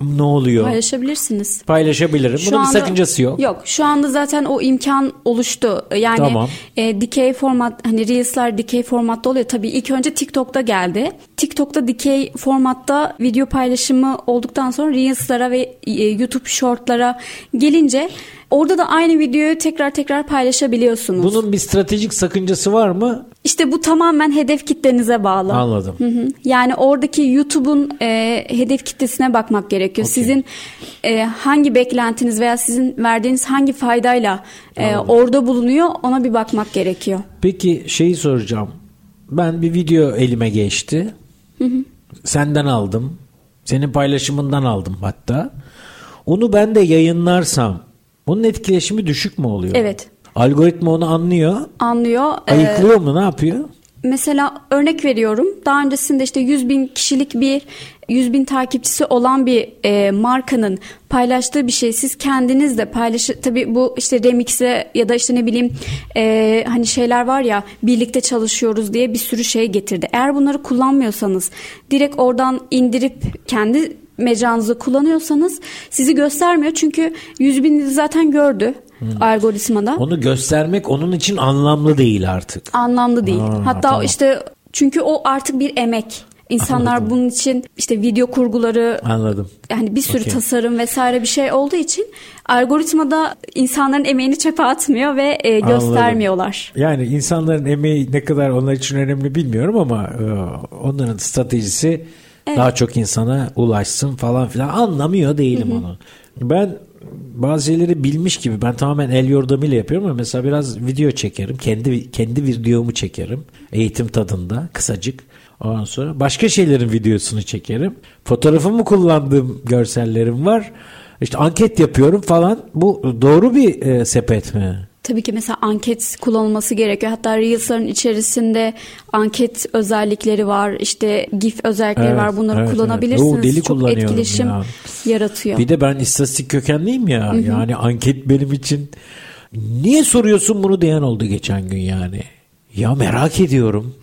ne oluyor? Paylaşabilirsiniz. Paylaşabilirim. Şu Bunun anda- bir sakıncası yok. Yok şu anda zaten o imkan oluştu. Yani Tamam. e, dikey format hani Reels'lar dikey formatta oluyor. Tabii ilk önce TikTok'ta geldi. TikTok'ta dikey formatta video paylaşımı olduktan sonra Reels'lara ve e, YouTube Short'lara gelince orada da aynı videoyu tekrar tekrar paylaşabiliyorsunuz. Bunun bir stratejik sakıncası var mı? İşte bu tamamen hedef kitlenize bağlı. Anladım. Hı hı. Yani oradaki YouTube'un e, hedef kitlesine bakmak gerekiyor. Okey. Sizin e, hangi beklentiniz veya sizin verdiğiniz hangi faydayla e, orada bulunuyor ona bir bakmak gerekiyor. Peki şeyi soracağım. Ben bir video elime geçti. Senden aldım. Senin paylaşımından aldım hatta. Onu ben de yayınlarsam bunun etkileşimi düşük mü oluyor? Evet. Algoritma onu anlıyor. Anlıyor. E, Ayıklıyor mu ne yapıyor? mesela örnek veriyorum. Daha öncesinde işte 100 bin kişilik bir 100 bin takipçisi olan bir e, markanın paylaştığı bir şey siz kendiniz de paylaşı tabii bu işte remix'e ya da işte ne bileyim e, hani şeyler var ya birlikte çalışıyoruz diye bir sürü şey getirdi. Eğer bunları kullanmıyorsanız direkt oradan indirip kendi mecranızı kullanıyorsanız sizi göstermiyor çünkü 100 bin zaten gördü algoritmada. Onu göstermek onun için anlamlı değil artık. Anlamlı değil. Ha, Hatta tamam. işte çünkü o artık bir emek. İnsanlar Anladım. bunun için işte video kurguları Anladım. yani bir sürü Okey. tasarım vesaire bir şey olduğu için algoritmada insanların emeğini çöpe atmıyor ve e, göstermiyorlar. Yani insanların emeği ne kadar onlar için önemli bilmiyorum ama e, onların stratejisi daha çok insana ulaşsın falan filan anlamıyor değilim onu. Ben bazı şeyleri bilmiş gibi ben tamamen el yordamıyla yapıyorum ama mesela biraz video çekerim. Kendi kendi videomu çekerim. Eğitim tadında kısacık. Ondan sonra başka şeylerin videosunu çekerim. Fotoğrafımı kullandığım görsellerim var. İşte anket yapıyorum falan. Bu doğru bir e, sepet mi? Tabii ki mesela anket kullanılması gerekiyor. Hatta Reels'ların içerisinde anket özellikleri var. İşte GIF özellikleri Evet, var. Bunları evet, evet. kullanabilirsiniz. Oo, deli Çok etkileşim ya. yaratıyor. Bir de ben istatistik kökenliyim ya. Yani anket benim için niye soruyorsun bunu diyen oldu geçen gün yani. Ya merak ediyorum.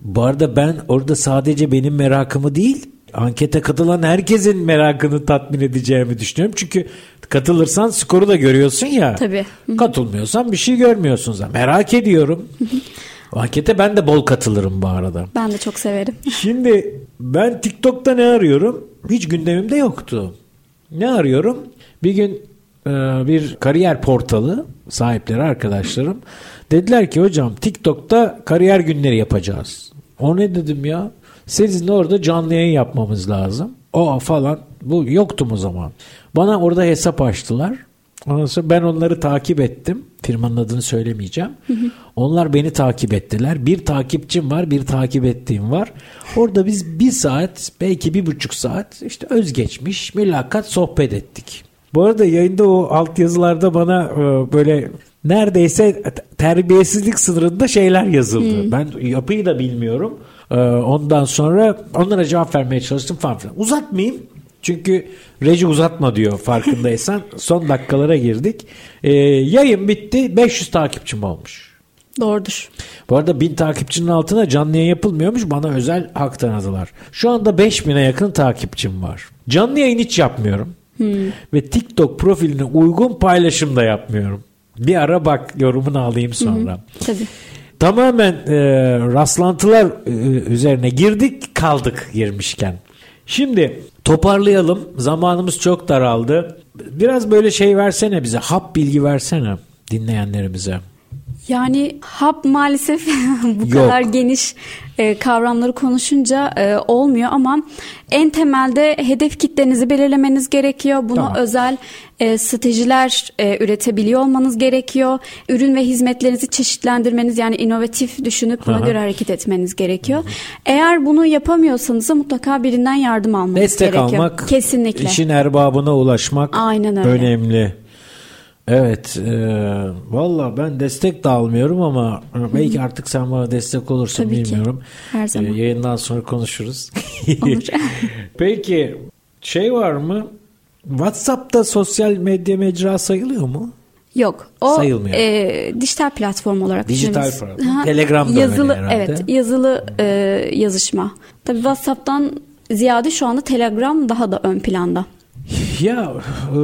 Bu arada ben orada sadece benim merakımı değil ankete katılan herkesin merakını tatmin edeceğimi düşünüyorum. Çünkü katılırsan skoru da görüyorsun ya. Tabii. Katılmıyorsan bir şey görmüyorsun zaten. Merak ediyorum. Ankete ben de bol katılırım bu arada. Ben de çok severim. Şimdi ben TikTok'ta ne arıyorum? Hiç gündemimde yoktu. Ne arıyorum? Bir gün e, bir kariyer portalı sahipleri arkadaşlarım dediler ki hocam TikTok'ta kariyer günleri yapacağız. O ne dedim ya? Sizinle orada canlı yayın yapmamız lazım. O falan. Bu yoktum o zaman. Bana orada hesap açtılar. Ondan sonra ben onları takip ettim. Firmanın adını söylemeyeceğim. Onlar beni takip ettiler. Bir takipçim var, bir takip ettiğim var. Orada biz bir saat, belki bir buçuk saat işte özgeçmiş, mülakat, sohbet ettik. Bu arada yayında o altyazılarda bana e, böyle neredeyse terbiyesizlik sınırında şeyler yazıldı. Ben yapıyı da bilmiyorum. E, ondan sonra onlara cevap vermeye çalıştım falan filan. Uzatmayayım. Çünkü reji uzatma diyor farkındaysan. Son dakikalara girdik. E, yayın bitti. 500 takipçim olmuş. Doğrudur. Bu arada 1000 takipçinin altına canlı yayın yapılmıyormuş. Bana özel hak tanıdılar. Şu anda 5000'e yakın takipçim var. Canlı yayın hiç yapmıyorum. Ve TikTok profiline uygun paylaşım da yapmıyorum. Bir ara bak yorumunu alayım sonra. Tabii. Tamamen e, rastlantılar e, üzerine girdik kaldık girmişken. Şimdi toparlayalım. Zamanımız çok daraldı. Biraz böyle şey versene bize. Hap bilgi versene dinleyenlerimize. Yani hap maalesef bu Yok. kadar geniş e, kavramları konuşunca e, olmuyor ama en temelde hedef kitlenizi belirlemeniz gerekiyor. Buna Tamam. özel e, stratejiler e, üretebiliyor olmanız gerekiyor. Ürün ve hizmetlerinizi çeşitlendirmeniz yani inovatif düşünüp buna Aha. göre hareket etmeniz gerekiyor. Eğer bunu yapamıyorsanız da mutlaka birinden yardım almanız Destek gerekiyor. almak, Kesinlikle. işin erbabına ulaşmak Aynen öyle. önemli. Evet, e, valla ben destek de almıyorum ama e, belki artık sen bana destek olursun Tabii ki. bilmiyorum. Her zaman. E, yayından sonra konuşuruz. Olur. Peki şey var mı? WhatsApp'ta sosyal medya mecra sayılıyor mu? Yok. O Sayılmıyor. e, dijital platform olarak Dijital platform. Telegram yazılı herhalde. evet yazılı e, yazışma. Tabii WhatsApp'tan ziyade şu anda Telegram daha da ön planda. Ya e,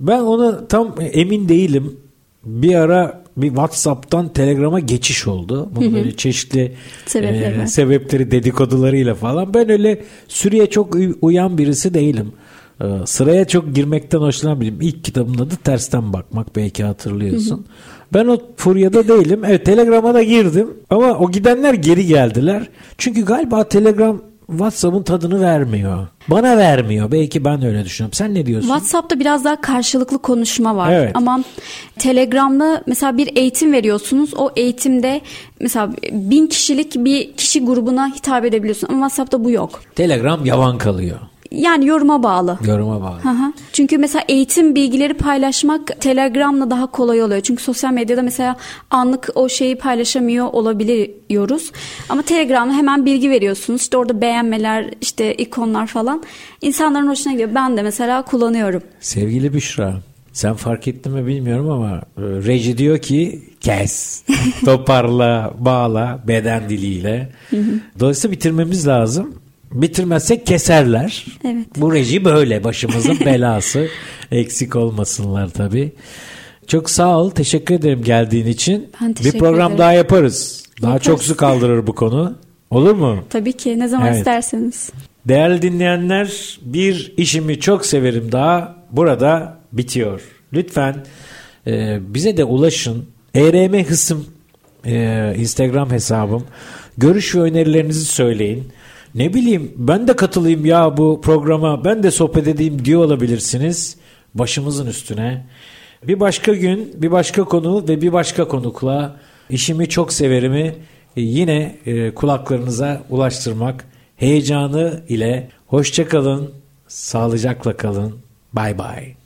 ben ona tam emin değilim. Bir ara bir WhatsApp'tan Telegram'a geçiş oldu. Bunun böyle çeşitli Sebepleri e, sebepleri dedikodularıyla falan. Ben öyle sürüye çok uy- uyan birisi değilim. E, sıraya çok girmekten hoşlanan biriyim. İlk kitabımın adı Tersten Bakmak belki hatırlıyorsun. Ben o furyada değilim. Evet Telegram'a da girdim ama o gidenler geri geldiler. Çünkü galiba Telegram WhatsApp'ın tadını vermiyor. Bana vermiyor. Belki ben öyle düşünüyorum. Sen ne diyorsun? WhatsApp'ta biraz daha karşılıklı konuşma var. Evet. Ama Telegram'da mesela bir eğitim veriyorsunuz. O eğitimde mesela bin kişilik bir kişi grubuna hitap edebiliyorsun. Ama WhatsApp'ta bu yok. Telegram yavan kalıyor. Yani yoruma bağlı. Yoruma bağlı. Hı hı. Çünkü mesela eğitim bilgileri paylaşmak Telegram'la daha kolay oluyor. Çünkü sosyal medyada mesela anlık o şeyi paylaşamıyor olabiliyoruz. Ama Telegram'da hemen bilgi veriyorsunuz. İşte orada beğenmeler, işte ikonlar falan. İnsanların hoşuna gidiyor. Ben de mesela kullanıyorum. Sevgili Büşra, sen fark ettin mi bilmiyorum ama e, reji diyor ki kes, toparla, bağla beden diliyle. Dolayısıyla bitirmemiz lazım. Bitirmezsek keserler. Evet. Bu reji böyle başımızın belası. Eksik olmasınlar tabii. Çok sağ ol. Teşekkür ederim geldiğin için. Ben Bir teşekkür program ederim. daha yaparız. Daha Yaparız. çok su kaldırır bu konu. Olur mu? Tabii ki ne zaman Evet. isterseniz. Değerli dinleyenler bir işimi çok severim daha burada bitiyor. Lütfen e, bize de ulaşın. ERM Hısım e, Instagram hesabım. Görüş ve önerilerinizi söyleyin. Ne bileyim ben de katılayım ya bu programa ben de sohbet edeyim diyor olabilirsiniz. Başımızın üstüne. Bir başka gün bir başka konu ve bir başka konukla işimi çok severimi e, yine e, kulaklarınıza ulaştırmak heyecanı ile hoşça kalın, sağlıcakla kalın. Bay bay.